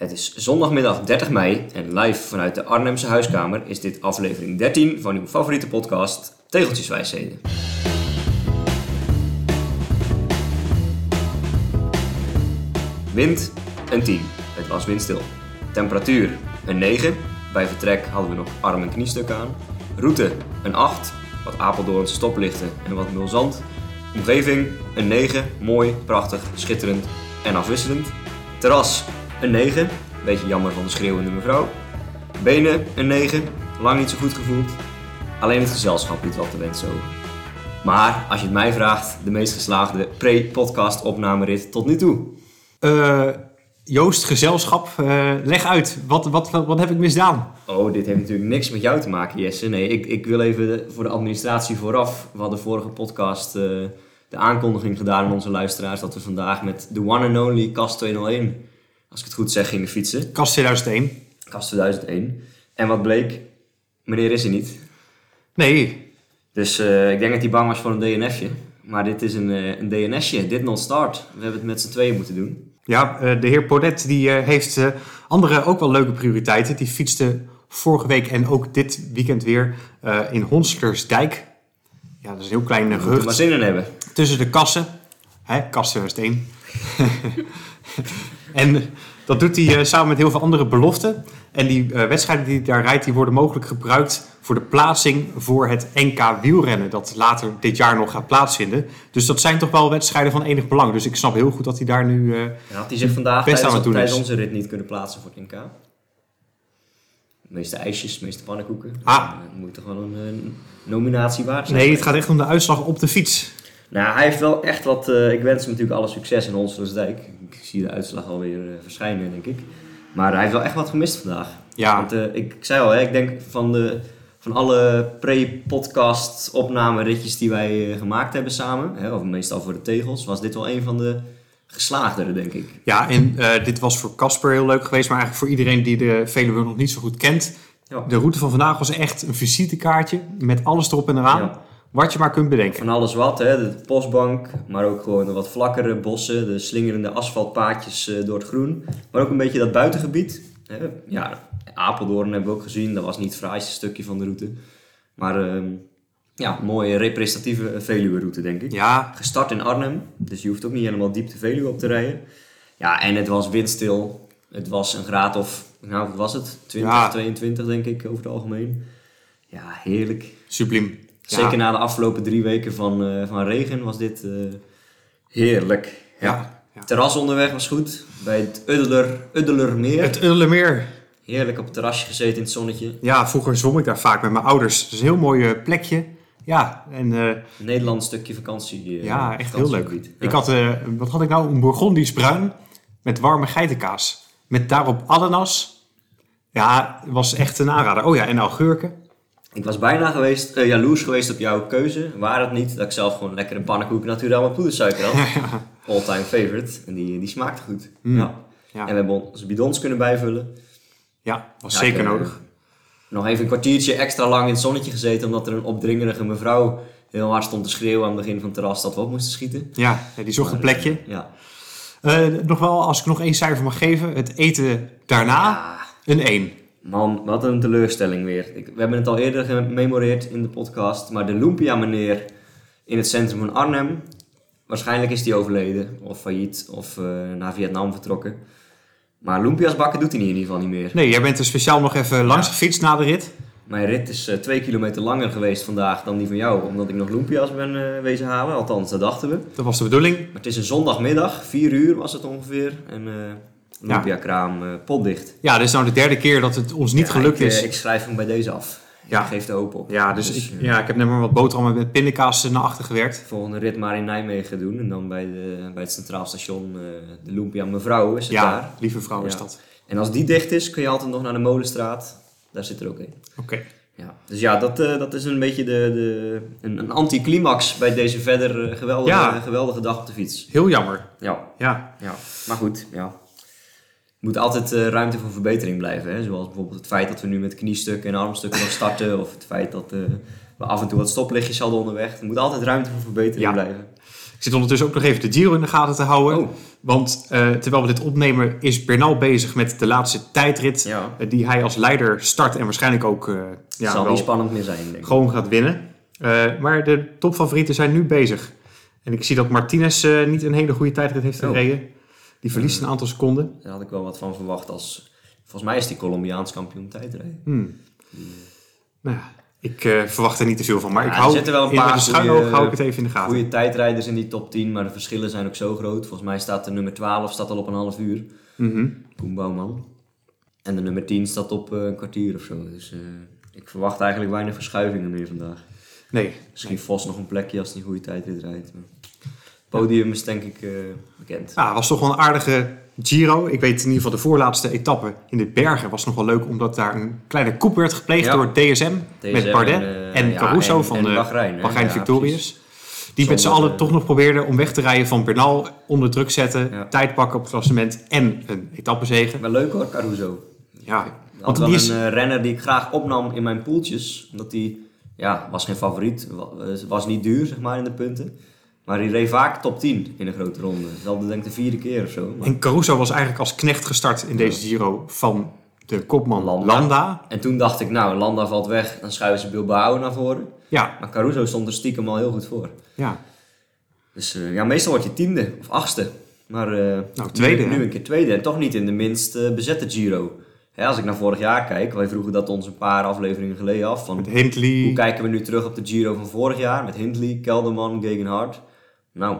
Het is zondagmiddag 30 mei en live vanuit de Arnhemse huiskamer is dit aflevering 13 van uw favoriete podcast Tegeltjeswijsheden. Wind een 10, het was windstil. Temperatuur een 9, bij vertrek hadden we nog arm- en kniestuk aan. Route een 8, wat Apeldoornse stoplichten en wat mulzand. Omgeving een 9, mooi, prachtig, schitterend en afwisselend. Terras een 9, beetje jammer van de schreeuwende mevrouw. Benen een 9, lang niet zo goed gevoeld. Alleen het gezelschap liet wat te wensen over. Maar als je het mij vraagt, de meest geslaagde pre-podcast opnamerit tot nu toe. Eh, Joost, gezelschap, eh, leg uit. Wat, wat, wat, wat heb ik misdaan? Oh, dit heeft natuurlijk niks met jou te maken, Jesse. Nee, ik, ik wil even voor de administratie vooraf. We hadden vorige podcast eh, de aankondiging gedaan aan onze luisteraars dat we vandaag met de one and only Kast 201, als ik het goed zeg, gingen fietsen. Kast 2001. Kast 2001. En wat bleek? Meneer is er niet. Nee, Dus eh, ik denk dat hij bang was voor een DNFje. Maar dit is een, eh, een DNSje, dit not start. We hebben het met z'n tweeën moeten doen. ja, eh, de heer Podet die, heeft andere ook wel leuke prioriteiten. Die fietste vorige week en ook dit weekend weer in Honslersdijk. Ja, dat is een heel klein eh, We moeten er maar gehucht zin in hebben. tussen de kassen. Hè, kast 2001. en dat doet hij eh, samen met heel veel andere beloften. En die eh, wedstrijden die hij daar rijdt, die worden mogelijk gebruikt voor de plaatsing voor het NK wielrennen. Dat later dit jaar nog gaat plaatsvinden. Dus dat zijn toch wel wedstrijden van enig belang. Dus ik snap heel goed dat hij daar nu... eh, En had hij zich vandaag Best aan tijdens, het tijdens onze rit niet kunnen plaatsen voor het NK? De meeste ijsjes, de meeste pannenkoeken. Ah. Dan moet toch wel een, eh, nominatie waard zijn. nee, het gaat echt om de uitslag op de fiets. Nou, hij heeft wel echt wat... eh, ik wens hem natuurlijk alle succes in Honselersdijk. Ik zie de uitslag alweer eh, verschijnen, denk ik. Maar hij heeft wel echt wat gemist vandaag. Ja, Want eh, ik, ik zei al, hè, ik denk van, de, van alle pre-podcast opnameritjes die wij gemaakt hebben samen, hè, of meestal voor de tegels, was dit wel een van de geslaagdere, denk ik. ja en dit was voor Casper heel leuk geweest. Maar eigenlijk voor iedereen die de Veluwe nog niet zo goed kent. Ja. De route van vandaag was echt een visitekaartje met alles erop en eraan. Ja. Wat je maar kunt bedenken. Van alles wat, hè, de postbank, maar ook gewoon de wat vlakkere bossen, de slingerende asfaltpaadjes eh, door het groen. Maar ook een beetje dat buitengebied. Hè. Ja, Apeldoorn hebben we ook gezien, dat was niet het fraaiste stukje van de route. Maar ehm, ja, mooie representatieve Veluwe-route, denk ik. Ja, Gestart in Arnhem, dus je hoeft ook niet helemaal diep de Veluwe op te rijden. Ja, en het was windstil. Het was een graad of, nou wat was het? 20, Ja. 22 denk ik over het algemeen. Ja, heerlijk. subliem. Ja. Zeker na de afgelopen drie weken van, eh, van regen was dit eh, heerlijk. Ja. ja. Terras onderweg was goed. Bij het Uddeler, Uddelermeer. Het Ullemeer. Heerlijk op het terrasje gezeten in het zonnetje. Ja, vroeger zwom ik daar vaak met mijn ouders. Het is een heel mooi eh, plekje. Ja, en eh, Een Nederlands stukje vakantie. ja, echt heel leuk. Ik had, eh, wat had ik nou? Een Bourgondisch bruin met warme geitenkaas. Met daarop ananas. Ja, het was echt een aanrader. Oh ja, en augurken. Ik was bijna geweest, eh, jaloers geweest op jouw keuze. Waar het niet dat ik zelf gewoon lekker een pannenkoek natuurlijk met poedersuiker had. All time favorite. En die, die smaakte goed. Mm. Ja. Ja, En we hebben onze bidons kunnen bijvullen. ja was Ja, zeker eh, nodig. Nog even een kwartiertje extra lang in het zonnetje gezeten. Omdat er een opdringerige mevrouw heel hard stond te schreeuwen aan het begin van het terras dat we op moesten schieten. Ja, die zocht een Maar, plekje. eh, Ja. Eh, nog wel, als ik nog één cijfer mag geven. Het eten daarna, een 1. Man, wat een teleurstelling weer. Ik, we hebben het al eerder gememoreerd in de podcast. Maar de Lumpia meneer in het centrum van Arnhem. Waarschijnlijk is die overleden. Of failliet. Of eh, naar Vietnam vertrokken. Maar Lumpia's bakken doet hij in ieder geval niet meer. Nee, jij bent er speciaal nog even langs gefietst na de rit. Mijn rit is eh, twee kilometer langer geweest vandaag dan die van jou. Omdat ik nog Lumpia's ben eh, wezen halen. Althans, dat dachten we. Dat was de bedoeling. Maar het is een zondagmiddag, 4 uur was het ongeveer. En Lumpia-kraam eh, potdicht. Ja, dit is nou de derde keer dat het ons niet Ja, gelukt ik, is. eh, ik schrijf hem bij deze af. Ja. Ik geef de hoop op. Ja, dus, ik, eh, ja, ik heb net maar wat boterhammen met pindakaas naar achter gewerkt. Volgende rit maar in Nijmegen doen. En dan bij, de, bij het Centraal Station eh, de Lumpia Mevrouw is het Ja, daar. lieve vrouw is dat. En als die dicht is, kun je altijd nog naar de Molenstraat. Daar zit er ook een. Oké. Ja. Dus ja, dat, eh, dat is een beetje de, de, een, een anticlimax bij deze verder eh, geweldige, Ja. geweldige dag op de fiets. Heel jammer. Ja, Ja. ja. maar goed. Ja. Moet altijd eh, ruimte voor verbetering blijven. Hè? Zoals bijvoorbeeld het feit dat we nu met kniestukken en armstukken nog starten. Of het feit dat eh, we af en toe wat stoplichtjes hadden onderweg. Er moet altijd ruimte voor verbetering Ja. blijven. Ik zit ondertussen ook nog even de Giro in de gaten te houden. Oh. Want eh, terwijl we dit opnemen is Bernal bezig met de laatste tijdrit. Ja. die hij als leider start en waarschijnlijk ook ja, zal niet spannend meer zijn, denk ik. gewoon gaat winnen. Maar de topfavorieten zijn nu bezig. En ik zie dat Martinez niet een hele goede tijdrit heeft Oh. Die verliest een aantal seconden. Daar had ik wel wat van verwacht als... Volgens mij is die Colombiaans kampioen tijdrijden. Hmm. Nou ja, ik eh, verwacht er niet te veel van. Maar Ja, ik er hou zitten wel een paar hou ik het even in de gaten. Goede tijdrijders in die top 10, maar de verschillen zijn ook zo groot. Volgens mij staat de nummer 12 staat al op een half uur. Mhm. Koen Bouwman. En de nummer 10 staat op eh, een kwartier of zo. Dus eh, ik verwacht eigenlijk weinig verschuivingen meer vandaag. Nee, Misschien Vos nog een plekje als hij een goede tijdrit rijdt. maar Podium is denk ik eh, bekend. Ja, het was toch wel een aardige Giro. Ik weet in ieder geval de voorlaatste etappe in de bergen was nog wel leuk, omdat daar een kleine coup werd gepleegd Ja. door DSM, DSM met Bardet en, en, eh, ja, Caruso en- van en de Bahrein? Bahrein Victorious. Die met z'n allen toch nog probeerden om weg te rijden van Bernal, onder druk zetten, tijd pakken op het klassement en een etappezege. Wel leuk hoor, Caruso. Ja, Want wel die is, een eh, renner die ik graag opnam in mijn poeltjes. Omdat hij, ja, was geen favoriet. wa- Was niet duur, zeg maar, in de punten. Maar hij reed vaak top 10 in een grote ronde. Dat denk ik de vierde keer of zo. Maar- en Caruso was eigenlijk als knecht gestart in deze Giro van de kopman Landa. Landa. En toen dacht ik, nou, Landa valt weg, dan schuiven ze Bilbao naar voren. Ja, Maar Caruso stond er stiekem al heel goed voor. ja. Dus eh, ja, meestal word je tiende of achtste. Maar eh, Nou, tweede, nu een keer tweede. En toch niet in de minst eh, bezette Giro. Hè, als ik naar vorig jaar kijk, wij vroegen dat ons een paar afleveringen geleden af. Van, Met Hindley. Hoe kijken we nu terug op de Giro van vorig jaar met Hindley, Kelderman, Gegenhardt? Nou,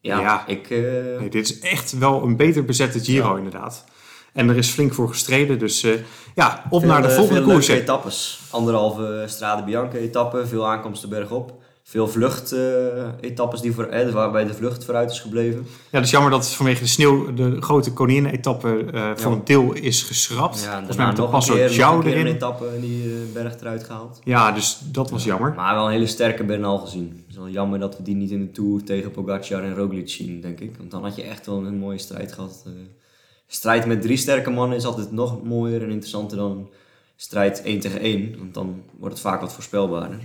ja, Ja. ik... eh, Nee, dit is echt wel een beter bezette Giro Ja. inderdaad. En er is flink voor gestreden. Dus eh, ja, op veel, naar de eh, volgende veel koers. etappes. Anderhalve Strade Bianca etappe, veel aankomsten bergop. Veel vlucht-etappes die voor, eh, waarbij de vlucht vooruit is gebleven. Ja, het is jammer dat vanwege de sneeuw de grote koninginnen-etappe eh, voor Ja. een deel is geschrapt. Ja, Volgens mij met de nog een Passo nog een etappe en die eh, berg eruit gehaald. Ja, dus dat was jammer. Maar wel een hele sterke Bernal gezien. Het is wel jammer dat we die niet in de Tour tegen Pogacar en Roglic zien, denk ik. Want dan had je echt wel een mooie strijd gehad. Eh, strijd met drie sterke mannen is altijd nog mooier en interessanter dan strijd 1 tegen 1. Want dan wordt het vaak wat voorspelbaarder.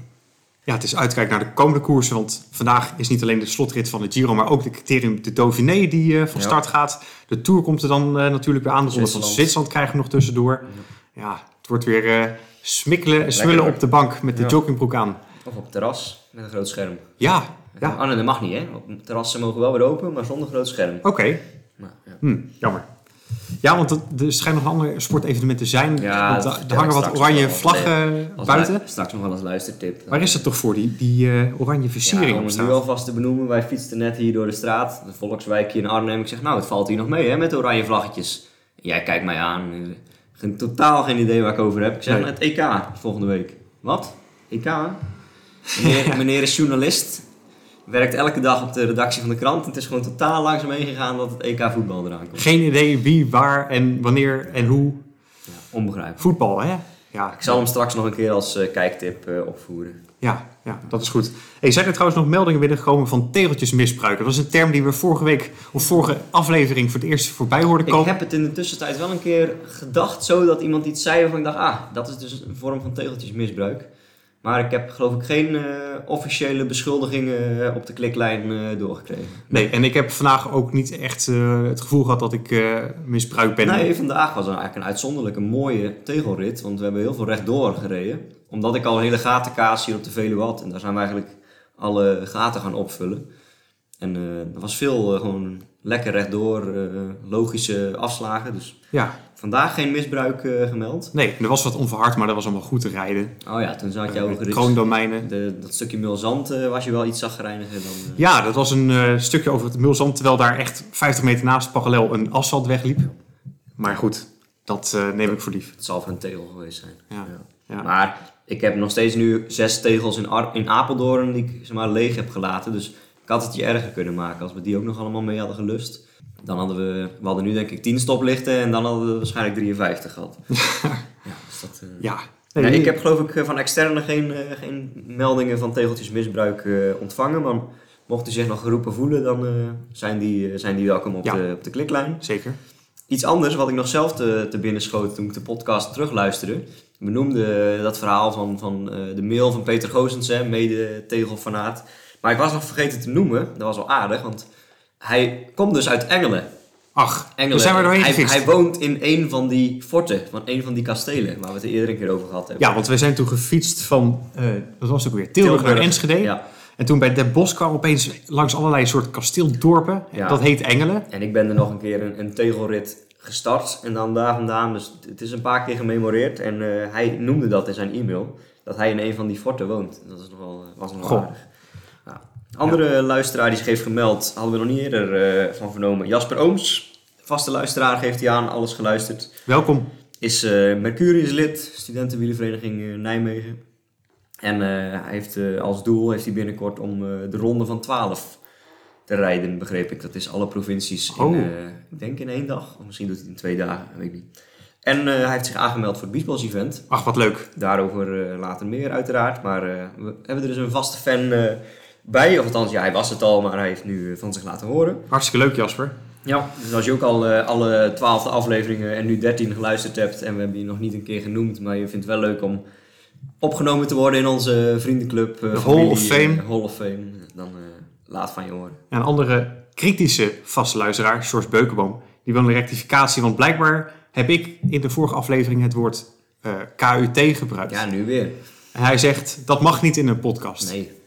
Ja, het is uitkijken naar de komende koersen. Want vandaag is niet alleen de slotrit van de Giro, maar ook de criterium de Dauphiné die eh, van Ja. start gaat. De Tour komt er dan eh, natuurlijk weer aan. De ronde van Zwitserland. Krijgen we nog tussendoor. Ja, het wordt weer eh smikkelen en smullen op de bank met de Ja. joggingbroek aan. Of op het terras met een groot scherm. Ja, ja. Oh nee, dat mag niet hè. Op terrassen mogen wel weer open, maar zonder groot scherm. Oké. Nou, ja. Hm, jammer. Ja, want er schijnen nog andere sportevenementen te zijn. Ja, Want er- hangen wat oranje vlaggen buiten. straks nog wel als luistertip. Waar is dat toch voor, die, die eh, oranje Ja, versiering om op het nu alvast te benoemen, wij fietsten net hier door de straat, de Volkswijk hier in Arnhem. Ik zeg, nou, het valt hier nog mee hè, met de oranje vlaggetjes. Jij kijkt mij aan, eh, geen, totaal geen idee waar ik over heb. Ik zeg, Nee. het EK volgende week. Wat? EK? Meneer, meneer is journalist, werkt elke dag op de redactie van de krant. Het is gewoon totaal langzaam heen gegaan dat het EK voetbal eraan komt. Geen idee wie, waar en wanneer en hoe. Ja, onbegrijpelijk. Voetbal, hè? Ja, Ik zal hem straks nog een keer als eh, kijktip eh, opvoeren. ja, ja, dat is goed. Hey, zijn er trouwens nog meldingen binnengekomen van tegeltjesmisbruik? Dat was een term die we vorige week of vorige aflevering voor het eerst voorbij hoorden Ik komen. heb het in de tussentijd wel een keer gedacht, zo dat iemand iets zei waarvan ik dacht, ah, dat is dus een vorm van tegeltjesmisbruik. Maar ik heb geloof ik geen eh, officiële beschuldigingen eh, op de kliklijn eh, doorgekregen. Nee, en ik heb vandaag ook niet echt het gevoel gehad dat ik misbruikt ben. Nee, vandaag was eigenlijk een uitzonderlijke mooie tegelrit, want we hebben heel veel rechtdoor gereden. Omdat ik al een hele gatenkaas hier op de Veluwe had en daar zijn we eigenlijk alle gaten gaan opvullen. En er was veel gewoon lekker rechtdoor, logische afslagen. Dus Ja, vandaag geen misbruik eh, gemeld. nee, er was wat onverhard, maar dat was allemaal goed te rijden. Oh ja, toen zat je Eh, ook kroondomeinen. De, dat stukje mulzand eh, was je wel iets zagrijniger dan... Ja, dat was een stukje over het Mulzand, terwijl daar echt 50 meter naast parallel een asfaltweg liep. Maar goed, dat neem ik voor lief. Het zal voor een tegel geweest zijn. Ja. Ja. Maar ik heb nog steeds nu zes tegels in, Ar- in Apeldoorn die ik zeg maar, leeg heb gelaten. Dus ik had het je erger kunnen maken als we die ook nog allemaal mee hadden gelust. Dan hadden we, we hadden nu denk ik 10 stoplichten en dan hadden we waarschijnlijk 53 gehad. ja, dus dat, eh, Ja. Nee, Nee, ik heb geloof ik eh, van externe geen, eh, geen meldingen van tegeltjesmisbruik eh ontvangen. Maar mocht u zich nog geroepen voelen, dan zijn, die, zijn die welkom op, Ja. de, op de kliklijn. Zeker. Iets anders wat ik nog zelf te, te binnen schoot toen ik de podcast terugluisterde. We noemden dat verhaal van, van de mail van Peter Goossens, hè, mede tegelfanaat. Maar ik was nog vergeten te noemen, dat was wel aardig, want hij komt dus uit Engelen. Ach, Engelen. zijn we doorheen hij, hij woont in een van die forten, van een van die kastelen, waar we het er eerder een keer over gehad hebben. Ja, want we zijn toen gefietst van, eh wat was het ook weer, Tilburg, naar Enschede. Ja. En toen bij Den Bosch kwam opeens langs allerlei soort kasteeldorpen. Ja. Dat heet Engelen. En ik ben er nog een keer een, een tegelrit gestart en dan daar vandaan. Dus het is een paar keer gememoreerd en eh, hij noemde dat in zijn e-mail. Dat hij in een van die forten woont. Dat is nog wel, was nog wel Aardig. Ja. Andere luisteraar die zich heeft gemeld, hadden we nog niet eerder eh, van vernomen. Jasper Ooms, vaste luisteraar, geeft hij aan, alles geluisterd. Welkom. Is eh Mercurius lid, studentenwielenvereniging eh, Nijmegen. En hij heeft als doel heeft hij binnenkort om de ronde van 12 te rijden, begreep ik. Dat is alle provincies Oh. in, ik denk in één dag. Of misschien doet hij het in twee dagen, weet ik niet. En hij heeft zich aangemeld voor het Biesbos event. Ach, wat leuk. Daarover later meer uiteraard. Maar we hebben er dus een vaste fan bij. Of althans, ja, hij was het al, maar hij heeft nu eh, van zich laten horen. Hartstikke leuk, Jasper. Ja, dus als je ook al eh, alle twaalfde afleveringen en nu dertien geluisterd hebt en we hebben je nog niet een keer genoemd, maar je vindt het wel leuk om opgenomen te worden in onze vriendenclub. De familie, Hall of Fame. Hall of Fame, dan eh, laat van je horen. En een andere kritische vaste luisteraar, George Beukenboom, die wil een rectificatie. Want blijkbaar heb ik in de vorige aflevering het woord KUT gebruikt. Ja, nu weer. En hij zegt, dat mag niet in een podcast. Nee.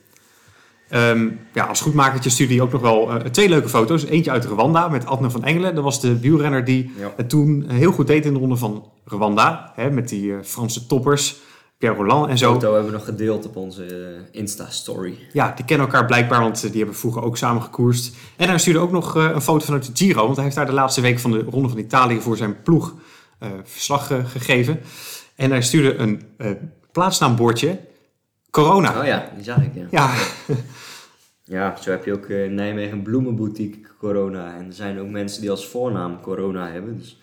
Ehm, ja, als goedmakertje stuurde hij ook nog wel eh, twee leuke foto's. Eentje uit Rwanda met Adne van Engelen. Dat was de wielrenner die Ja. het toen heel goed deed in de ronde van Rwanda. Hè, met die eh, Franse toppers, Pierre Roland en zo. foto hebben we nog gedeeld op onze eh, Insta-story. Ja, die kennen elkaar blijkbaar, want die hebben vroeger ook samen gekoerst. En hij stuurde ook nog een foto vanuit de Giro. Want hij heeft daar de laatste week van de Ronde van Italië voor zijn ploeg verslag gegeven. En hij stuurde een plaatsnaambordje. Corona. Oh ja, die zag ik, ja. Ja, Ja, zo heb je ook eh, in Nijmegen een bloemenboutique corona. En er zijn ook mensen die als voornaam corona hebben. Dus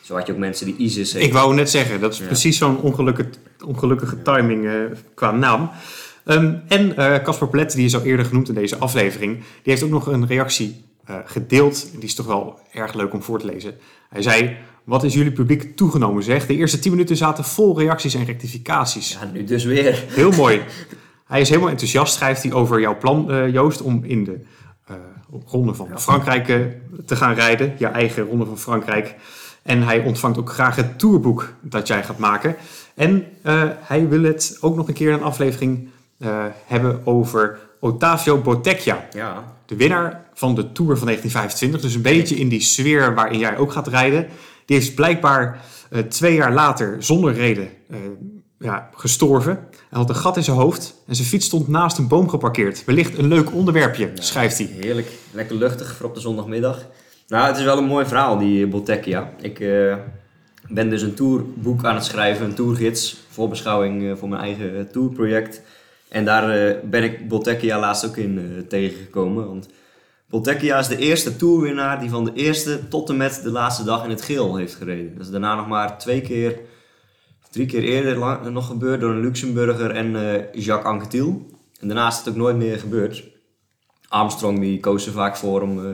zo had je ook mensen die ISIS ik wou net zeggen, dat is Ja. precies zo'n ongelukkige, ongelukkige timing eh, qua naam. Ehm, en eh, Casper Plet, die is al eerder genoemd in deze aflevering, die heeft ook nog een reactie eh, gedeeld. Die is toch wel erg leuk om voor te lezen. Hij zei, wat is jullie publiek toegenomen zeg? De eerste 10 minuten zaten vol reacties en rectificaties. Ja, nu dus weer. Heel mooi. Hij is helemaal enthousiast, schrijft hij over jouw plan, eh, Joost, om in de eh, ronde van Frankrijk eh, te gaan rijden. Je eigen ronde van Frankrijk. En hij ontvangt ook graag het tourboek dat jij gaat maken. En eh, hij wil het ook nog een keer in een aflevering eh, hebben over Ottavio Bottecchia. Ja, De winnaar van de Tour van 1925. Dus een beetje in die sfeer waarin jij ook gaat rijden. Die is blijkbaar eh, twee jaar later zonder reden eh, ja, gestorven. Hij had een gat in zijn hoofd en zijn fiets stond naast een boom geparkeerd. Wellicht een leuk onderwerpje, schrijft hij. heerlijk. Lekker luchtig voor op de zondagmiddag. Nou, het is wel een mooi verhaal, die eh, Bottecchia. Ik ben dus een tourboek aan het schrijven, een tourgids. Voorbeschouwing voor mijn eigen tourproject. En daar ben ik Bottecchia laatst ook in tegengekomen. Want Bottecchia is de eerste tourwinnaar die van de eerste tot en met de laatste dag in het geel heeft gereden. Dat is daarna nog maar twee keer, drie keer eerder lang- nog gebeurd door een Luxemburger en eh, Jacques Anquetil. En daarna is het ook nooit meer gebeurd. Armstrong die koos er vaak voor om eh,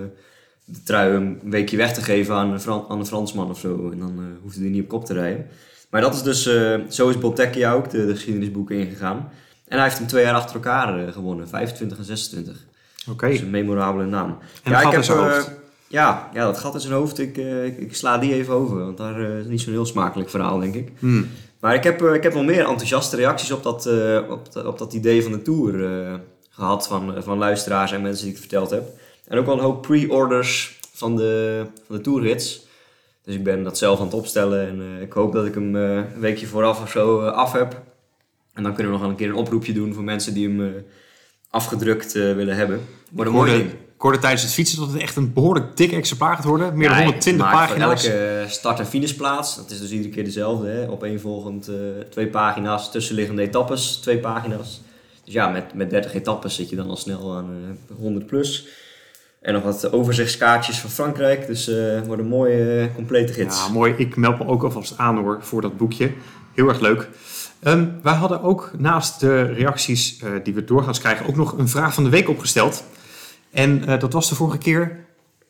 de trui een weekje weg te geven aan een, aan een Fransman of zo. En dan eh, hoefde hij niet op kop te rijden. Maar dat is dus, eh, zo is Bottecchia ook de, de geschiedenisboeken ingegaan. En hij heeft hem twee jaar achter elkaar eh, gewonnen, 25 en 26. Oké, Dat is een memorabele naam. En gat in zijn eh, hoofd. ja, ja, dat gat in zijn hoofd, ik, eh, ik, ik sla die even over. Want daar eh, is niet zo'n heel smakelijk verhaal, denk ik. Hmm. Maar ik heb, ik heb wel meer enthousiaste reacties op dat, op, dat- op dat idee van de tour eh, gehad van, van luisteraars en mensen die ik verteld heb. En ook wel een hoop pre-orders van de, van de tourrits. Dus ik ben dat zelf aan het opstellen en ik hoop dat ik hem een weekje vooraf of zo af heb. En dan kunnen we nog wel een keer een oproepje doen voor mensen die hem afgedrukt eh, willen hebben. Wordt een mooi hoorde, ding. ik hoorde tijdens het fietsen dat het echt een behoorlijk dik exemplaar gaat worden. Meer dan Ja, 120 ik maak pagina's. Elke start- en finishplaats, dat is dus iedere keer dezelfde. Hè? Opeenvolgend eh twee pagina's, tussenliggende etappes, twee pagina's. Dus ja, met, met 30 etappes zit je dan al snel aan eh 100 plus. En nog wat overzichtskaartjes van Frankrijk. Dus eh wordt een mooie, eh, complete gids. Ja, mooi. Ik meld me ook alvast aan hoor voor dat boekje. Heel erg leuk. Ehm, wij hadden ook naast de reacties eh, die we doorgaans krijgen ook nog een vraag van de week opgesteld. En eh, dat was de vorige keer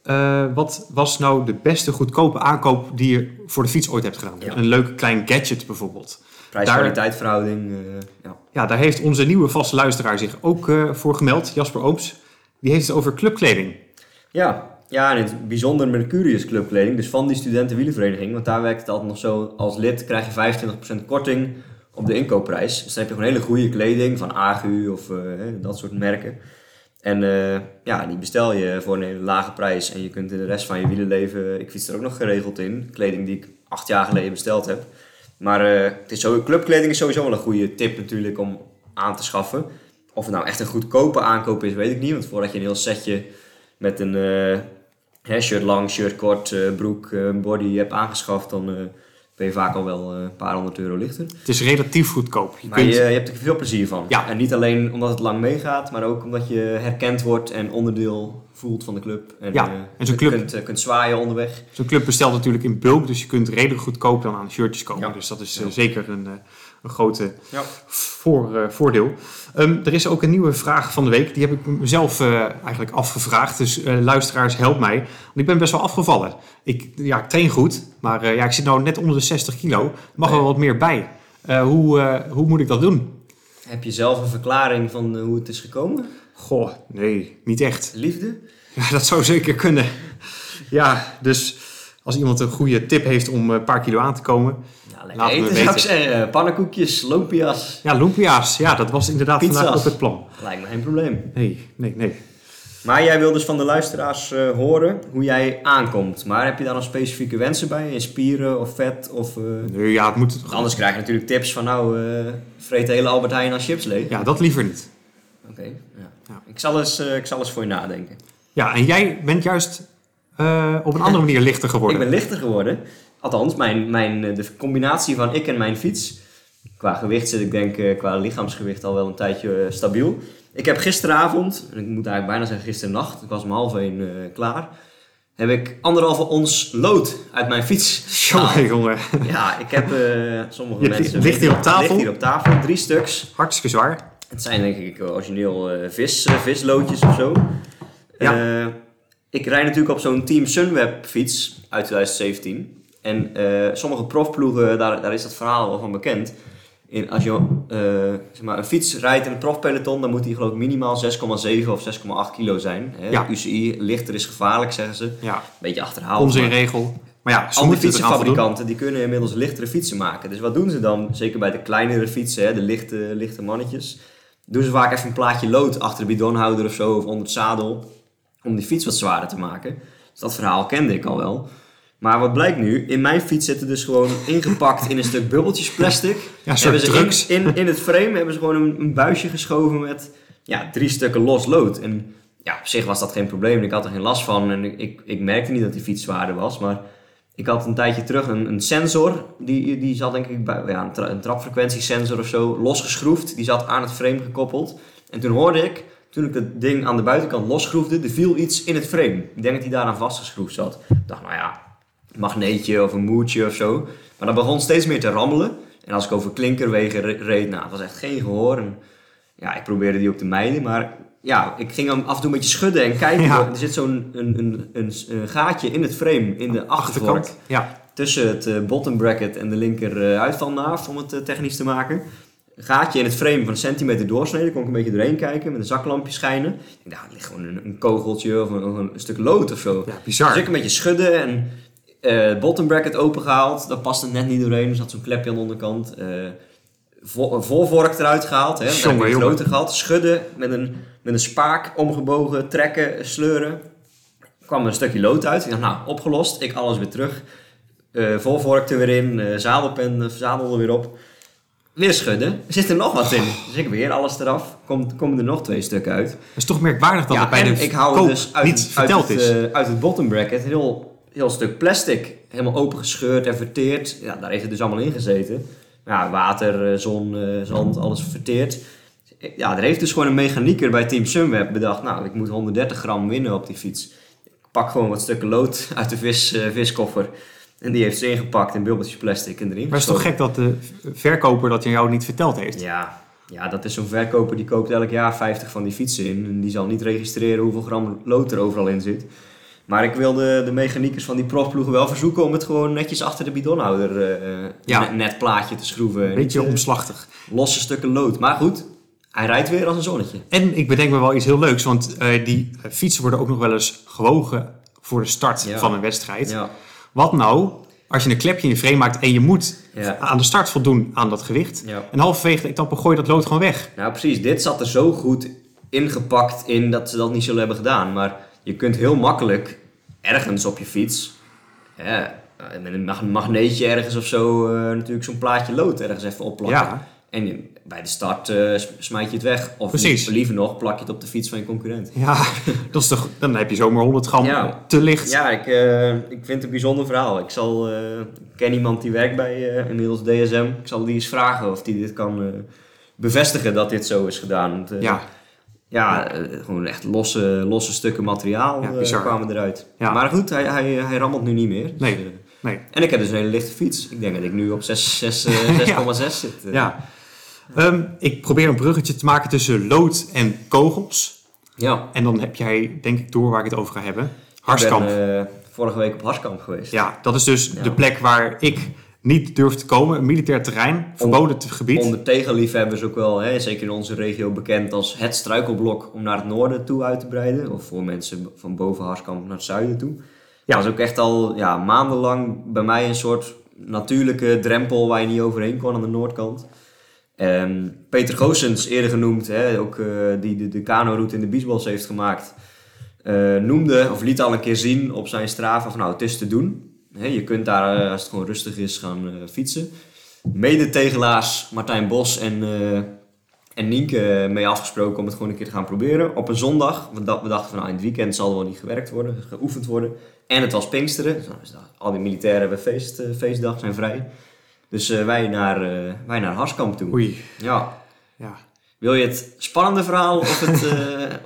eh, wat was nou de beste goedkope aankoop die je voor de fiets ooit hebt gedaan? Ja. Een leuk klein gadget bijvoorbeeld. Prijs-kwaliteit verhouding. eh, ja. Ja, daar heeft onze nieuwe vaste luisteraar zich ook voor gemeld, Jasper Ooms. Die heeft het over clubkleding. Ja, ja, en het bijzonder Mercurius clubkleding, dus van die studentenwielenvereniging. Want daar werkt het altijd nog zo, als lid krijg je 25% korting op de inkoopprijs. Dus dan heb je gewoon hele goede kleding van Agu of eh, dat soort merken. En eh, ja, die bestel je voor een hele lage prijs en je kunt in de rest van je wielenleven, ik fiets er ook nog geregeld in, kleding die ik acht jaar geleden besteld heb. Maar eh, het is zo, clubkleding is sowieso wel een goede tip natuurlijk om aan te schaffen. Of het nou echt een goedkope aankoop is, weet ik niet. Want voordat je een heel setje met een eh, shirt lang, shirt kort, eh, broek, eh, body hebt aangeschaft, dan eh, ben je vaak al wel eh, een paar honderd euro lichter. Het is relatief goedkoop. Je Maar kunt, je, je hebt er veel plezier van. Ja. En niet alleen omdat het lang meegaat, maar ook omdat je herkend wordt en onderdeel voelt van de club. En, Ja, eh, en zo'n club- kunt, eh, kunt zwaaien onderweg. Zo'n club bestelt natuurlijk in bulk, dus je kunt redelijk goedkoop dan aan shirtjes komen. Ja. Dus dat is zeker een, een grote Ja. voor, eh, voordeel. Ehm, er is ook een nieuwe vraag van de week. Die heb ik mezelf eh, eigenlijk afgevraagd. Dus eh, luisteraars, help mij. Want ik ben best wel afgevallen. Ik, ja, ik train goed, maar ja, ik zit nou net onder de 60 kilo. Er mag wel wat meer bij. Hoe, hoe moet ik dat doen? Heb je zelf een verklaring van hoe het is gekomen? Goh, nee, niet echt. Liefde? Ja, dat zou zeker kunnen. Ja, dus als iemand een goede tip heeft om een paar kilo aan te komen. Lekker Laten we eten zou ik zeggen. Pannenkoekjes, lumpia's. Ja, lumpia's. Ja, dat was inderdaad Pizza's. vandaag op het plan. Lijkt me geen probleem. Nee, nee, nee. Maar jij wil dus van de luisteraars eh, horen hoe jij aankomt. Maar heb je daar nog specifieke wensen bij? In spieren of vet? Of, eh, Nee, ja, het moet... Anders krijg je natuurlijk tips van nou, eh vreet de hele Albert Heijn aan chips leeg. Ja, dat liever niet. Oké, ja. Ja. Ik, zal eens, eh, ik zal eens voor je nadenken. Ja, en jij bent juist eh, op een andere manier lichter geworden. Ik ben lichter geworden. Althans, mijn, mijn, eh, de combinatie van ik en mijn fiets. Qua gewicht zit ik denk eh, qua lichaamsgewicht al wel een tijdje eh, stabiel. Ik heb gisteravond, en ik moet eigenlijk bijna zeggen gisternacht, ik was om half één klaar. Heb ik anderhalve ons lood uit mijn fiets. Jongen, jongen. Ja, ik heb sommige Je- mensen... ligt hier op tafel? Ligt hier op tafel, drie stuks. Hartstikke zwaar. Het zijn denk ik origineel vis, visloodjes of zo. Ja. Ik rijd natuurlijk op zo'n Team Sunweb fiets uit 2017. En eh, sommige profploegen, daar, daar is dat verhaal wel van bekend. In, als je eh, zeg maar, een fiets rijdt in een profpeloton, dan moet die geloof ik minimaal 6,7 of 6,8 kilo zijn. Hè? Ja. UCI, lichter is gevaarlijk, zeggen ze. Ja, Beetje achterhaald. onzinregel. Maar ja, voldoen. fietsenfabrikanten die kunnen inmiddels lichtere fietsen maken. Dus wat doen ze dan? Zeker bij de kleinere fietsen, hè, de lichte, lichte mannetjes. Doen ze vaak even een plaatje lood achter de bidonhouder of zo, of onder het zadel. Om die fiets wat zwaarder te maken. Dus dat verhaal kende ik al wel. Maar wat blijkt nu? In mijn fiets zitten dus gewoon ingepakt in een stuk bubbeltjes plastic. Ja, hebben ze drugs. in, in, in het frame hebben ze gewoon een, een buisje geschoven met ja, drie stukken los lood. En ja, op zich was dat geen probleem. Ik had er geen last van en ik, ik, ik merkte niet dat die fiets zwaarder was. Maar ik had een tijdje terug een, een sensor. Die, die zat denk ik bij ja, een, tra- een trapfrequentiesensor of zo losgeschroefd. Die zat aan het frame gekoppeld. En toen hoorde ik, toen ik dat ding aan de buitenkant losschroefde, er viel iets in het frame. Ik denk dat die daaraan vastgeschroefd zat. Ik dacht, nou ja, magneetje of een moertje of zo. Maar dat begon steeds meer te rammelen. En als ik over klinkerwegen re- reed, nou, het was echt geen gehoor. En, ja, ik probeerde die ook te mijden, maar ja, ik ging hem af en toe een beetje schudden en kijken. Ja. Er zit zo'n een, een, een, een gaatje in het frame, in de. Achterkant. Ja, Tussen het eh, bottom bracket en de linker eh, uitvalnaaf, om het eh, technisch te maken. Een gaatje in het frame van een centimeter doorsnede, kon ik een beetje doorheen kijken, met een zaklampje schijnen. Ik dacht, er ligt gewoon een, een kogeltje of een, of een stuk lood of zo. ja bizar. Dus ik een beetje schudden en eh, het bottom bracket opengehaald. Dat paste net niet doorheen. Er zat zo'n klepje aan de onderkant. een voorvork eruit gehaald. Hè. Dan heb het groter gehad. Schudden met een, met een spaak omgebogen. Trekken, sleuren. kwam er een stukje lood uit. Ik dacht, nou, opgelost. Ik alles weer terug. Eh voorvork er weer in. eh, zadelpen, zadel er weer op. Weer schudden. Er zit er nog wat in. Dus ik weer alles eraf. Kom, komen er nog twee stukken uit. Het is toch merkwaardig dat Ja, het bij de ik hou dus uit, niet het- verteld uit is. het, uit het bottom bracket heel, heel stuk plastic. Helemaal opengescheurd en verteerd. Ja, daar heeft het dus allemaal in gezeten. Ja, water, eh, zon, eh, zand, alles verteerd. Ja, er heeft dus gewoon een mechanieker bij Team Sunweb bedacht... nou, ik moet 130 gram winnen op die fiets. Ik pak gewoon wat stukken lood uit de vis, eh, viskoffer. En die heeft ze ingepakt in bubbeltjes plastic en erin Maar het is toch gek dat de verkoper dat aan jou niet verteld heeft? Ja, ja, dat is zo'n verkoper die koopt elk jaar 50 van die fietsen in. En die zal niet registreren hoeveel gram lood er overal in zit. Maar ik wil de, de mechaniekers van die profploegen wel verzoeken om het gewoon netjes achter de bidonhouder eh, Ja. net, net plaatje te schroeven. Beetje Niet, eh, omslachtig. losse stukken lood. Maar goed, hij rijdt weer als een zonnetje. En ik bedenk me wel iets heel leuks, want eh, die eh, fietsen worden ook nog wel eens gewogen voor de start Ja. van een wedstrijd. Ja, Wat nou als je een klepje in je frame maakt en je moet Ja. aan de start voldoen aan dat gewicht? En halverwege de etappe gooi je dat lood gewoon weg. nou precies. Dit zat er zo goed ingepakt in dat ze dat niet zullen hebben gedaan. Maar je kunt heel makkelijk ergens op je fiets, ja, eh, met een mag- magneetje ergens of zo, eh, natuurlijk zo'n plaatje lood ergens even opplakken. Ja. En je- bij de start s- smijt je het weg. Of Precies. liever nog, plak je het op de fiets van je concurrent. Ja, dat is toch, dan heb je zomaar 100 gram Ja. te licht. Ja, ik, ik vind het een bijzonder verhaal. Ik zal, ik ken iemand die werkt bij inmiddels DSM. Ik zal die eens vragen of die dit kan bevestigen dat dit zo is gedaan. Want, Ja. Ja, eh, gewoon echt losse, losse stukken materiaal Ja, eh, bizar. kwamen eruit. Ja. Maar goed, hij, hij, hij rammelt nu niet meer. Dus, Nee. eh, Nee. en ik heb dus een hele lichte fiets. Ik denk dat ik nu op 6 6, eh, 6,6 zit. Ja. Ehm, ik probeer een bruggetje te maken tussen lood en kogels. ja. En dan heb jij, denk ik, door waar ik het over ga hebben. Ik Harskamp. ben eh, vorige week op Harskamp geweest. Ja, dat is dus de plek waar ik niet durf te komen. Een militair terrein, verboden gebied. Onder tegenliefhebbers ook wel, hè, zeker in onze regio, bekend als het struikelblok om naar het noorden toe uit te breiden. Of voor mensen van boven Harskamp naar het zuiden toe. Ja, dat is ook echt al ja, maandenlang bij mij een soort natuurlijke drempel waar je niet overheen kon aan de noordkant. Ehm, Peter Goossens, eerder genoemd, hè, ook, eh, die de, de kano-route in de Biesbos heeft gemaakt, eh, noemde of liet al een keer zien op zijn Strava van nou, het is te doen. Je kunt daar, eh, als het gewoon rustig is, gaan eh, fietsen. Mede-tegelaars Martijn Bos en, eh, en Nienke mee afgesproken om het gewoon een keer te gaan proberen. Op een zondag, we, da- we dachten van nou, in het weekend zal er wel niet gewerkt worden, geoefend worden. En het was Pinksteren, dus, nou, al die militairen hebben feest, feestdag, zijn vrij. Dus wij, naar, wij naar Harskamp toe. Oei. Ja. Ja. Wil je het spannende verhaal of het, eh,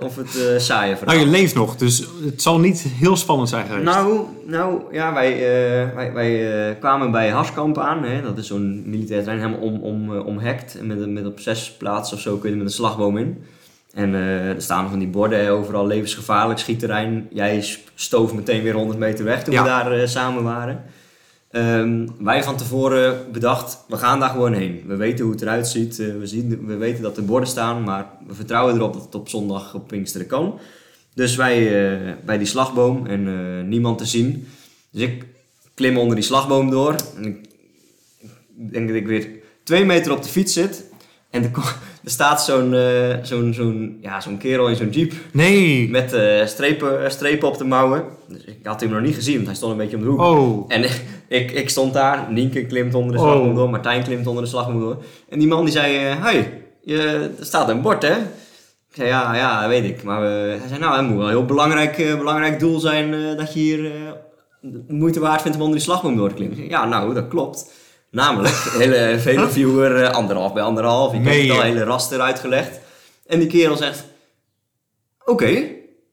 of het eh, saaie verhaal? Nou, je leeft nog, dus het zal niet heel spannend zijn geweest. Nou, nou ja, wij, eh, wij, wij kwamen bij Harskamp aan. Hè? Dat is zo'n militair terrein helemaal om, om, omhekt. En met, met op zes plaatsen of zo kun je er met een slagboom in. En er staan van die borden overal levensgevaarlijk schietterrein. Jij stoof meteen weer 100 meter weg toen Ja. we daar samen waren. Ehm, wij van tevoren bedacht, we gaan daar gewoon heen. We weten hoe het eruit ziet. eh, we, zien, we weten dat er borden staan, maar we vertrouwen erop dat het op zondag op Pinksteren kan. Dus wij eh, bij die slagboom en eh, niemand te zien. Dus ik klim onder die slagboom door. En ik, denk dat ik weer twee meter op de fiets zit. En er, er staat zo'n eh, zo'n zo'n ja, zo'n kerel in zo'n jeep Nee. met eh, strepen, strepen op de mouwen. Dus ik had hem nog niet gezien, want hij stond een beetje om de hoek. Oh. En ik, ik stond daar, Nienke klimt onder de Oh. slagboom door, Martijn klimt onder de slagboom door. En die man die zei, eh hey, je, er staat een bord hè? Ik zei, ja, ja, dat weet ik. Maar eh, hij zei, nou, het moet wel een heel belangrijk, eh, belangrijk doel zijn eh, dat je hier eh, moeite waard vindt om onder die slagboom door te klimmen. Ik zei, Ja, nou, dat klopt. Namelijk, hele Veloviewer, eh, anderhalf bij anderhalf. Ik heb Meen het al hele raster uitgelegd. En die kerel zegt, oké,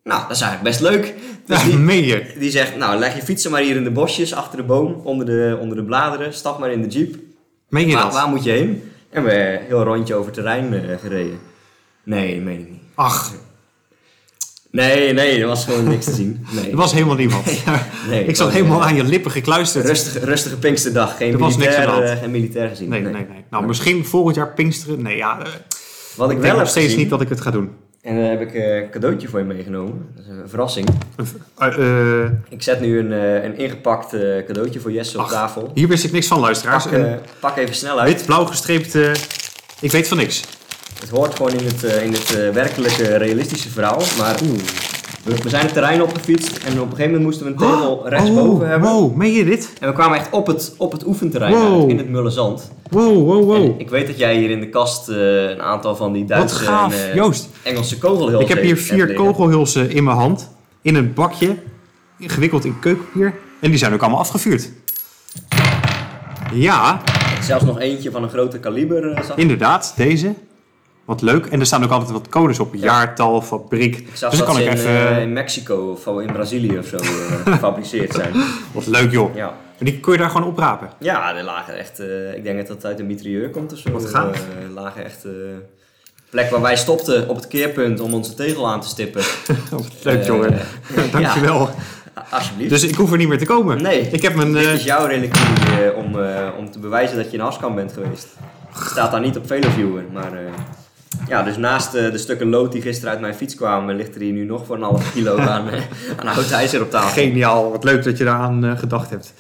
nou, dat is eigenlijk best leuk. Dus die, die zegt, nou leg je fietsen maar hier in de bosjes achter de boom, onder de, onder de bladeren. Stap maar in de jeep. Meen je Waar, dat? waar moet je heen? En we een heel rondje over terrein eh, gereden. Nee, dat meen ik niet. Ach, Nee, nee, er was gewoon niks te zien. Nee. er was helemaal niemand. nee, ik zat helemaal aan je lippen gekluisterd. Rustige, rustige Pinksterdag. Geen Er was niks aan geen militair gezien. Nee, nee, nee. Nou, misschien volgend jaar Pinksteren. Nee, ja. eh, Wat ik, ik wel nog steeds gezien, niet dat ik het ga doen. En dan heb ik eh, een cadeautje voor je meegenomen. Dat is een verrassing. Eh, Ik zet nu een, een ingepakt cadeautje voor Jesse op Ach, tafel. hier wist ik niks van, luisteraars. Pak, pak even snel uit. Wit-blauw gestreept. eh, ik weet van niks. Het hoort gewoon in het, eh, in het eh, werkelijke, realistische verhaal. Maar we, we zijn het terrein opgefietst en op een gegeven moment moesten we een tegel rechtsboven oh, hebben. Wow, meen je dit? En we kwamen echt op het, op het oefenterrein Wow. uit, in het Mullenzand. Wow, wow, wow. En ik weet dat jij hier in de kast eh, een aantal van die Duitse en eh, Joost, Engelse kogelhulzen ik heb hier vier liggen. kogelhulzen in mijn hand. In een bakje. Gewikkeld in keukenpapier. En die zijn ook allemaal afgevuurd. Ja, Zelfs nog eentje van een grote kaliber eh, ik. inderdaad. Deze. Wat leuk. En er staan ook altijd wat codes op. Jaartal, fabriek. Ik zag dus dat kan ze ik in, even... eh, in Mexico of in Brazilië of zo eh, gefabriceerd zijn. Wat leuk joh. Ja. En die kun je daar gewoon oprapen. Ja, er lagen echt, eh, ik denk dat dat uit een mitrailleur komt of zo. Wat gaaf. Er lagen echt, eh, plek waar wij stopten op het keerpunt om onze tegel aan te stippen. leuk Eh, jongen. Dankjewel. Alsjeblieft. Dus ik hoef er niet meer te komen. Nee, Ik heb mijn... dit is jouw eh, om, om te bewijzen dat je in Haskamp bent geweest. Staat daar niet op Veloviewer, maar... ja, dus naast eh, de stukken lood die gisteren uit mijn fiets kwamen, ligt er hier nu nog voor een half kilo aan, aan oud ijzer op tafel. Geniaal, wat leuk dat je daaraan eh, gedacht hebt.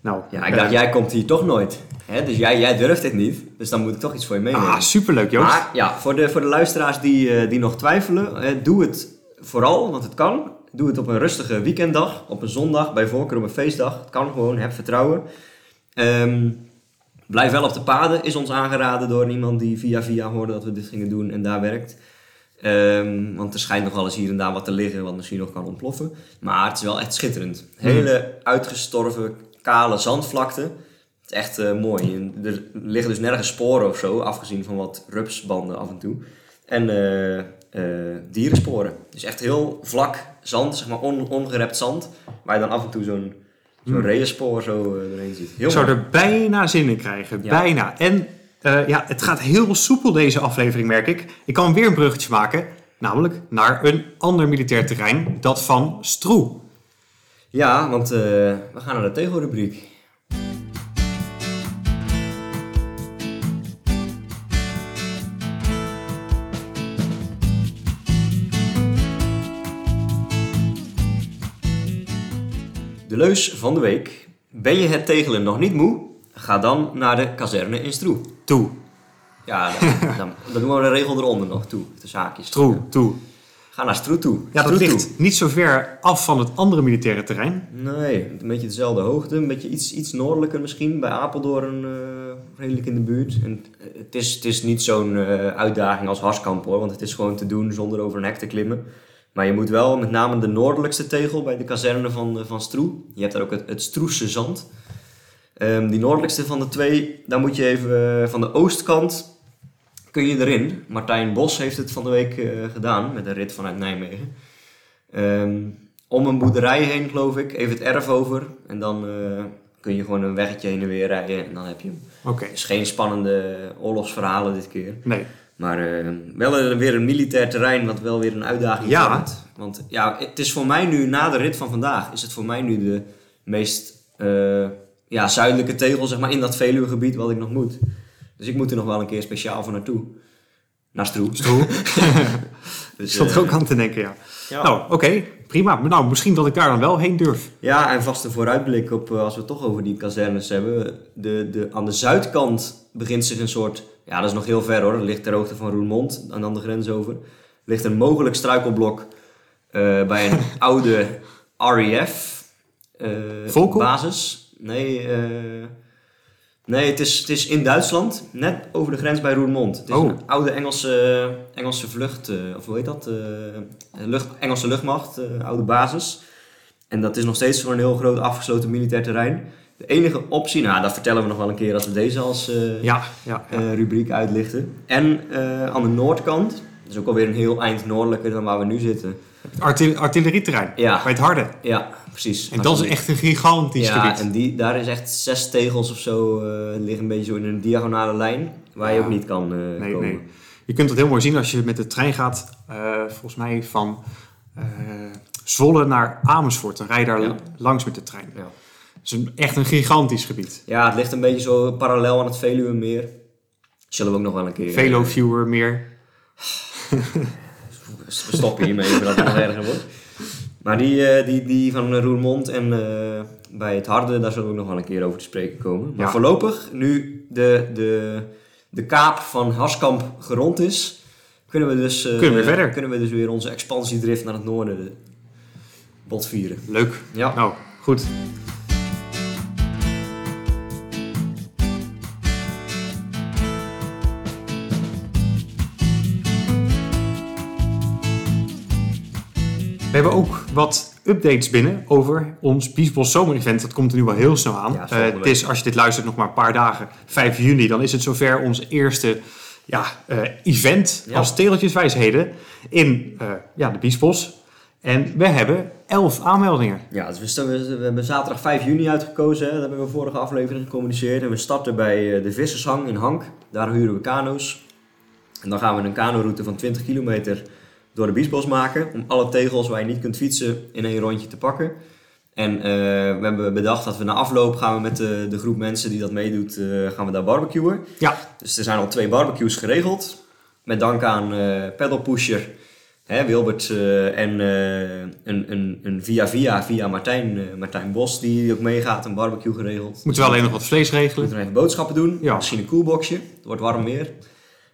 Nou, Ja, ik dacht, jij komt hier toch nooit. Hè? Dus jij, jij durft dit niet, dus dan moet ik toch iets voor je meenemen. Ah, superleuk Joost. Maar ja, voor de, voor de luisteraars die, die nog twijfelen, doe het vooral, want het kan. Doe het op een rustige weekenddag, op een zondag, bij voorkeur op een feestdag. Het kan gewoon, heb vertrouwen. Ehm, blijf wel op de paden, is ons aangeraden door iemand die via via hoorde dat we dit gingen doen en daar werkt. Ehm, want er schijnt nog wel eens hier en daar wat te liggen, wat misschien nog kan ontploffen. Maar het is wel echt schitterend. Hele uitgestorven, kale zandvlakte. Het is echt eh, mooi. En er liggen dus nergens sporen of zo, afgezien van wat rupsbanden af en toe. En eh, eh, dierensporen. Dus echt heel vlak zand, zeg maar on, ongerept zand. Waar je dan af en toe zo'n zo'n reënspoor zo eh, doorheen ziet. Heel Ik zou er bijna zin in krijgen. Ja. Bijna. En eh, ja, het gaat heel soepel deze aflevering, merk ik. Ik kan weer een bruggetje maken. Namelijk naar een ander militair terrein. Dat van Stroe. Ja, want eh, we gaan naar de tegelrubriek. De leus van de week. Ben je het tegelen nog niet moe? Ga dan naar de kazerne in Stroe. Toe. Ja, dan, dan, dan doen we de regel eronder nog toe. De zaakjes. Stroe. Toe. Ga naar Stroe toe. Ja, dat ligt niet zo ver af van het andere militaire terrein. Nee, een beetje dezelfde hoogte, een beetje iets, iets noordelijker misschien, bij Apeldoorn eh, redelijk in de buurt. En eh, het, is, het is niet zo'n eh, uitdaging als Harskamp hoor, want het is gewoon te doen zonder over een hek te klimmen. Maar je moet wel met name de noordelijkste tegel bij de kazerne van, eh, van Stroe. Je hebt daar ook het, het Stroese zand. Ehm, die noordelijkste van de twee, daar moet je even eh, van de oostkant kun je erin. Martijn Bos heeft het van de week eh, gedaan met een rit vanuit Nijmegen. Ehm, om een boerderij heen, geloof ik. Even het erf over. En dan kun je gewoon een weggetje heen en weer rijden. En dan heb je hem. Oké. Het is geen spannende oorlogsverhalen dit keer. Nee. Maar eh, wel een- weer een militair terrein, wat wel weer een uitdaging Ja. vormt. Want ja, het is voor mij nu, na de rit van vandaag, is het voor mij nu de meest eh, ja, zuidelijke tegel zeg maar, in dat Veluwegebied wat ik nog moet. Dus ik moet er nog wel een keer speciaal voor naartoe. Naar Stroe. Stroe. Dus, zat er eh, ook aan te denken, ja. ja. Nou, oké. Prima. Nou, misschien dat ik daar dan wel heen durf. Ja, en vast een vooruitblik op, eh, als we het toch over die kazernes hebben. De, de, aan de zuidkant begint zich een soort, ja dat is nog heel ver hoor, dat ligt ter hoogte van Roermond, en dan de grens over. ligt een mogelijk struikelblok eh, bij een oude RAF eh, Volkel? basis. Nee, eh, nee het, is, het is in Duitsland, net over de grens bij Roermond. Het is Oh. een oude Engelse, Engelse vlucht, eh, of hoe heet dat? Eh, lucht, Engelse luchtmacht, eh, oude basis. En dat is nog steeds een heel groot afgesloten militair terrein. De enige optie, nou dat vertellen we nog wel een keer als we deze als eh, Ja, ja. ja. eh, rubriek uitlichten. En eh, aan de noordkant, dat is ook alweer een heel eind noordelijker dan waar we nu zitten. Artil- artillerieterrein. Ja. Bij het harde. Ja, precies. En dat is echt een gigantisch ja, gebied. en die, daar is echt zes tegels of zo, eh, liggen een beetje zo in een diagonale lijn, waar je Ja. ook niet kan eh, Nee, komen. nee. Je kunt het heel mooi zien als je met de trein gaat. eh, volgens mij van eh, Zwolle naar Amersfoort. Dan rij je daar Ja. langs met de trein. Ja. Het is echt een gigantisch gebied. ja, het ligt een beetje zo parallel aan het Veluwemeer. Zullen we ook nog wel een keer... Velo viewer meer. We stoppen hiermee voordat het nog erger wordt. Maar die, eh, die, die van Roermond en eh, bij het Harde, daar zullen we ook nog wel een keer over te spreken komen. Maar Ja. voorlopig, nu de, de, de kaap van Harskamp gerond is, kunnen we dus, eh, Kunnen we verder. kunnen we dus weer onze expansiedrift naar het noorden botvieren. Leuk. Ja. Nou, goed. We hebben ook wat updates binnen over ons Biesbos Zomer-event. Dat komt er nu wel heel snel aan. Ja, Eh, het is, als je dit luistert, nog maar een paar dagen. 5 juni, dan is het zover ons eerste ja, eh, event Ja. als tegeltjeswijsheden in eh, ja, de Biesbos. En we hebben 11 aanmeldingen. Ja, dus we, we, we hebben zaterdag 5 juni uitgekozen. Hè. Dat hebben we vorige aflevering gecommuniceerd. En we starten bij de Vissershang in Hank. Daar huren we kano's. En dan gaan we een kanoroute van 20 kilometer door de Biesbos maken. Om alle tegels waar je niet kunt fietsen in één rondje te pakken. En eh, we hebben bedacht dat we na afloop gaan we met de, de groep mensen die dat meedoet, eh, gaan we daar barbecuen. Ja, Dus er zijn al twee barbecues geregeld. Met dank aan eh pedalpusher hè, Wilbert en een, een, een via via via Martijn, Martijn Bos die ook meegaat, een barbecue geregeld. moeten we alleen nog wat vlees We regelen. moeten nog even boodschappen doen. Ja. Misschien een koelboxje. Het wordt warm weer.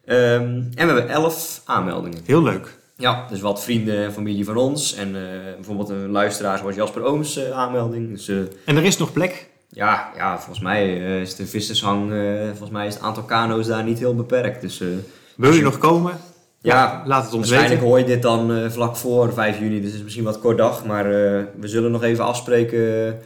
Ehm, en we hebben elf aanmeldingen. Heel leuk. Ja, dus wat vrienden en familie van ons. En eh, bijvoorbeeld een luisteraar zoals Jasper Ooms eh, aanmelding. Dus eh, En er is nog plek. ja, ja, volgens mij is de vissershang, volgens mij is het aantal kano's daar niet heel beperkt. Dus Wil je nog komen? ja, Laat het ons waarschijnlijk weten. hoor je dit dan vlak voor 5 juni. Dus het is misschien wat kort dag. Maar we zullen nog even afspreken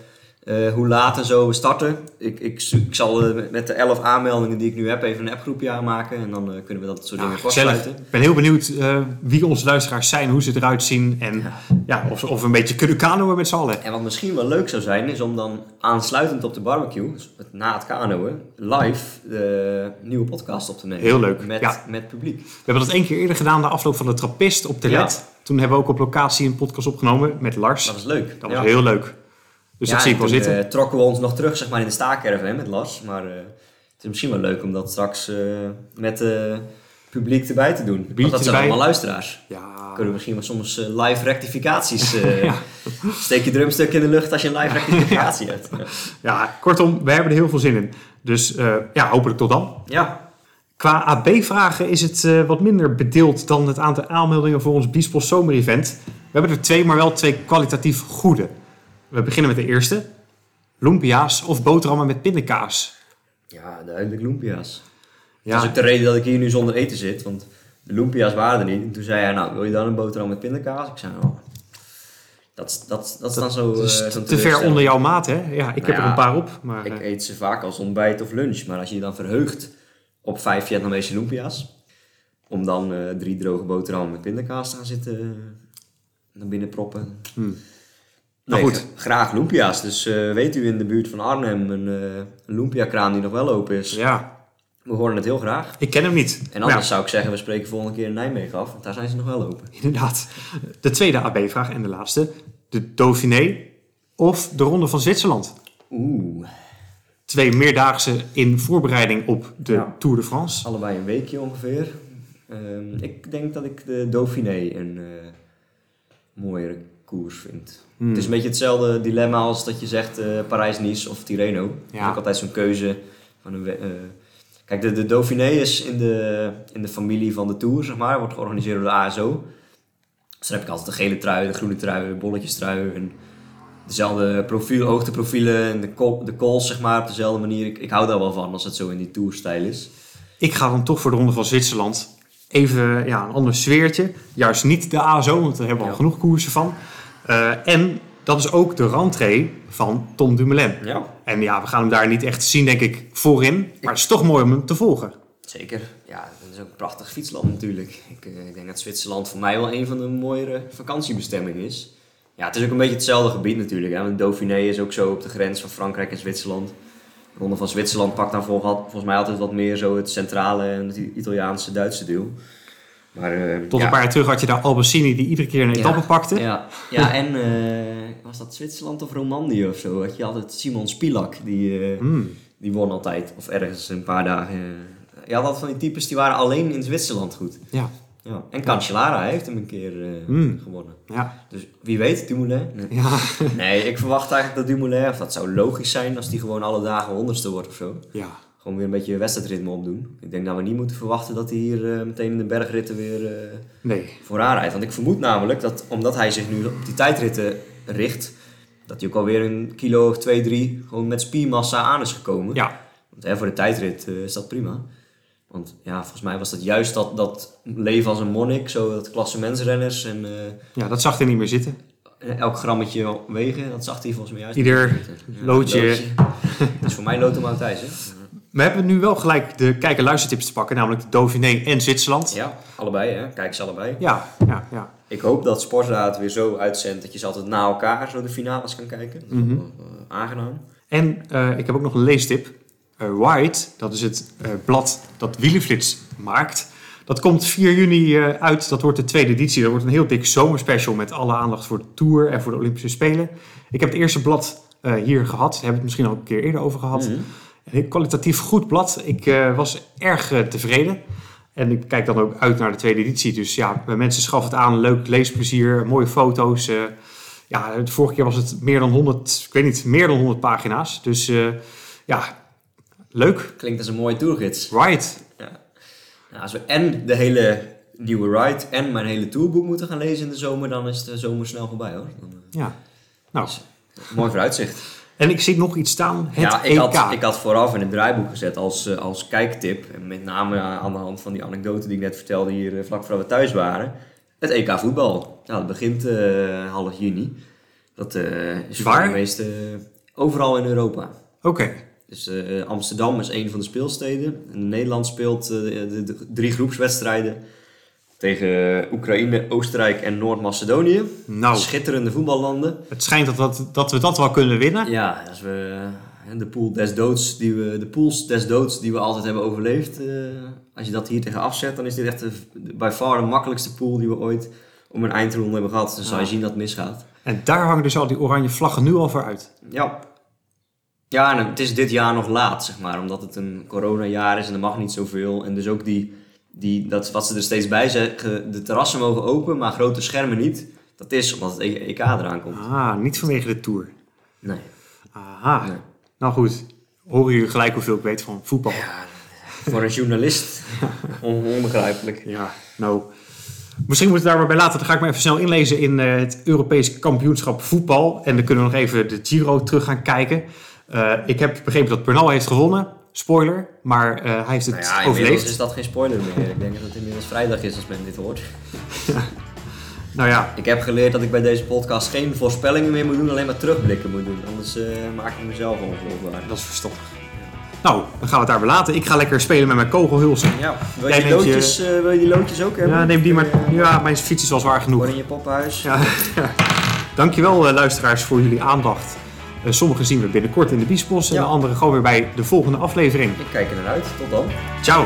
eh, hoe laat en zo we starten. Ik, ik, ik zal eh, met de 11 aanmeldingen die ik nu heb even een appgroepje aanmaken. En dan eh, kunnen we dat soort Ja, dingen gezellig. kortsluiten. Ik ben heel benieuwd wie onze luisteraars zijn, hoe ze eruit zien. En ja. of, of we een beetje kunnen kanoën met z'n allen. En wat misschien wel leuk zou zijn, is om dan aansluitend op de barbecue, dus na het kanoën, live de nieuwe podcast op te nemen. Heel leuk, Met, ja. met publiek. We hebben dat één keer eerder gedaan, de afloop van de Trappist op. LED. Toen hebben we ook op locatie een podcast opgenomen met Lars. Dat was leuk. Dat was heel leuk. Dus Ja, dat zie ik en wel toen, zitten. eh, trokken we ons nog terug zeg maar, in de staakerven met Lars. Maar eh, het is misschien wel leuk om dat straks eh, met het publiek erbij te doen. Want dat zijn allemaal luisteraars. ja. Kunnen we misschien wel soms live rectificaties. Ja. Steek je drumstuk in de lucht als je een live rectificatie hebt. ja, kortom, we hebben er heel veel zin in. Dus ja, hopelijk tot dan. Ja, Qua AB-vragen is het wat minder bedeeld dan het aantal aanmeldingen voor ons Biesbos Zomerevent. We hebben er twee, maar wel twee kwalitatief goede. We beginnen met de eerste. Lumpia's of boterhammen met pindakaas. ja duidelijk Lumpia's. Ja, Dat is ook de reden dat ik hier nu zonder eten zit. Want de Lumpia's waren er niet. En toen zei hij, nou, wil je dan een boterham met pindakaas? Ik zei, oh, dat, dat, dat is dan zo... eh, te- ver onder jouw maat, hè? Ja, ik heb Nou er ja, een paar op. Maar, Ik eh, eet ze vaak als ontbijt of lunch. Maar als je je dan verheugt op vijf Vietnamese Lumpia's... om dan eh, drie droge boterhammen met pindakaas te gaan zitten... naar binnen proppen... Hmm. Nee, Nou goed. graag Lumpia's. Dus eh, weet u in de buurt van Arnhem een, eh een Lumpia-kraam die nog wel open is... ja, We horen het heel graag. ik ken hem niet. En anders ja, zou ik zeggen, we spreken volgende keer in Nijmegen af, want daar zijn ze nog wel open. inderdaad. De tweede AB-vraag en de laatste. De Dauphiné of de Ronde van Zwitserland. Oeh, Twee meerdaagse in voorbereiding op de Ja. Tour de France. allebei een weekje ongeveer. Ehm, ik denk dat ik de Dauphiné een eh, mooiere koers vind. Hmm. Het is een beetje hetzelfde dilemma als dat je zegt eh, Parijs-Nice of Tirreno. Dat Ja. is ook altijd zo'n keuze van een... eh, kijk, de, de Dauphiné is in de, in de familie van de Tour, zeg maar. Wordt georganiseerd door de ASO. Dus dan heb ik altijd de gele trui, de groene trui, de bolletjes trui en dezelfde profiel, hoogteprofielen en de, kop, de calls, zeg maar, op dezelfde manier. Ik, ik hou daar wel van als het zo in die tourstijl is. Ik ga dan toch voor de Ronde van Zwitserland. Even ja, een ander sfeertje. Juist niet de ASO, want daar hebben we al genoeg koersen van. Eh, en dat is ook de rentree van Tom Dumoulin. Ja, En ja, we gaan hem daar niet echt zien, denk ik, voorin. Maar het is toch mooi om hem te volgen. zeker. Ja, het is ook een prachtig fietsland natuurlijk. Ik, eh, ik denk dat Zwitserland voor mij wel een van de mooiere vakantiebestemmingen is. Ja, het is ook een beetje hetzelfde gebied natuurlijk. Hè? Want Dauphiné is ook zo op de grens van Frankrijk en Zwitserland. De Ronde van Zwitserland pakt dan vol- volgens mij altijd wat meer zo het centrale en het Italiaanse Duitse deel. Maar, eh, Tot ja. een paar jaar terug had je daar Albacini die iedere keer een Ja. etappe pakte. Ja, ja en eh, was dat Zwitserland of Romandie of zo? Had je altijd Simon Spilak, die, eh, Hmm. die won altijd. Of ergens een paar dagen. Je had altijd van die types die waren alleen in Zwitserland goed. Ja. Ja. En Cancellara heeft hem een keer eh, Hmm. gewonnen. Ja. Dus wie weet, Dumoulin. Nee. Ja. nee, ik verwacht eigenlijk dat Dumoulin, of dat zou logisch zijn als die gewoon alle dagen honderdste wordt of zo. ja. Gewoon weer een beetje wedstrijdritme opdoen. Ik denk dat we niet moeten verwachten dat hij hier eh, meteen in de bergritten weer... eh, Nee. vooraan rijdt. Want ik vermoed namelijk dat omdat hij zich nu op die tijdritten richt, dat hij ook alweer een kilo of twee, drie gewoon met spiermassa aan is gekomen. Ja. Want hè, voor de tijdrit eh, is dat prima. Want ja, volgens mij was dat juist dat, dat leven als een monnik, zo dat klassementsrenners en ja, dat zag er niet meer zitten. elk grammetje wegen, dat zag hij volgens mij juist. Ieder. Ja, loodje. Dat is voor mij Lothar Matthijs, hè? We hebben nu wel gelijk de kijker luistertips te pakken, namelijk de Dauphiné en Zwitserland. Ja, allebei, hè? Kijk ze allebei. Ja, ja, ja. Ik hoop dat Sportraad weer zo uitzendt dat je ze altijd na elkaar zo de finales kan kijken. Dat is Mhm. wel, eh, aangenaam. En eh, ik heb ook nog een leestip. Eh, White, dat is het blad dat Wielenflits maakt. Dat komt 4 juni uit. Dat wordt de tweede editie. Dat wordt een heel dik zomerspecial met alle aandacht voor de Tour en voor de Olympische Spelen. Ik heb het eerste blad hier gehad. Daar hebben we het misschien al een keer eerder over gehad. Mhm. Een kwalitatief goed blad. Ik eh, was erg eh, tevreden. En ik kijk dan ook uit naar de tweede editie. Dus ja, mensen schaffen het aan. Leuk leesplezier, mooie foto's. eh. ja, de vorige keer was het meer dan 100, ik weet niet, meer dan 100 pagina's. Dus ja, leuk. Klinkt als een mooie tourgids. Right. Nou, als we en de hele nieuwe ride en mijn hele tourboek moeten gaan lezen in de zomer, dan is de zomer snel voorbij hoor. Dan, Ja. Nou, mooi vooruitzicht. En ik zie nog iets staan. Het ja, ik EK. had, ik had vooraf in het draaiboek gezet als, eh, als kijktip, en met name aan de hand van die anekdote die ik net vertelde hier eh, vlak voordat we thuis waren, het EK voetbal. Nou, dat begint eh, half juni. Dat is voor Waar? de meeste overal in Europa. Oké. Dus Amsterdam is een van de speelsteden. En Nederland speelt de, de drie groepswedstrijden tegen Oekraïne, Oostenrijk en Noord-Macedonië. Nou, Schitterende voetballanden. het schijnt dat, dat, dat we dat wel kunnen winnen. Ja, als we de pool des doods die we, de pools des doods die we altijd hebben overleefd, eh, als je dat hier tegen afzet, dan is dit echt de, by far de makkelijkste pool die we ooit om een eindronde hebben gehad. Dus dan zal je zien dat het misgaat. En daar hangen dus al die oranje vlaggen nu al voor uit. Ja. Ja, en het is dit jaar nog laat, zeg maar, omdat het een coronajaar is en er mag niet zoveel. En dus ook die, die, dat, wat ze er steeds bij zeggen, de terrassen mogen open, maar grote schermen niet. Dat is omdat het EK eraan komt. Ah, niet vanwege de Tour. Nee. Aha. Nee. Nou goed, horen jullie gelijk hoeveel ik weet van voetbal. Ja, voor een journalist on- onbegrijpelijk. Ja, nou. Misschien moeten we daar maar bij laten. Dan ga ik me even snel inlezen in eh, het Europees kampioenschap voetbal. En dan kunnen we nog even de Giro terug gaan kijken. Eh, ik heb begrepen dat Bernal heeft gewonnen. Spoiler. Maar eh, hij heeft het Nou ja, overleefd. is dat geen spoiler meer. Ik denk dat het inmiddels vrijdag is als men dit hoort. Nou ja, Ik heb geleerd dat ik bij deze podcast geen voorspellingen meer moet doen, alleen maar terugblikken moet doen. Anders eh, maak ik mezelf ongeloofwaardig. dat is verstandig. Nou, dan gaan we het daarbij laten. Ik ga lekker spelen met mijn kogelhulsen. Ja, wil je, Jij die je- loodjes, eh, wil je die loodjes ook hebben? Ja, neem die maar. Eh, Ja, mijn fiets is al zwaar genoeg. Voor in je poppenhuis. Ja. Dankjewel eh, luisteraars voor jullie aandacht. Eh, sommigen zien we binnenkort in de Biesbos en de anderen gewoon weer bij de volgende aflevering. Ik kijk er naar uit. Tot dan. Ciao!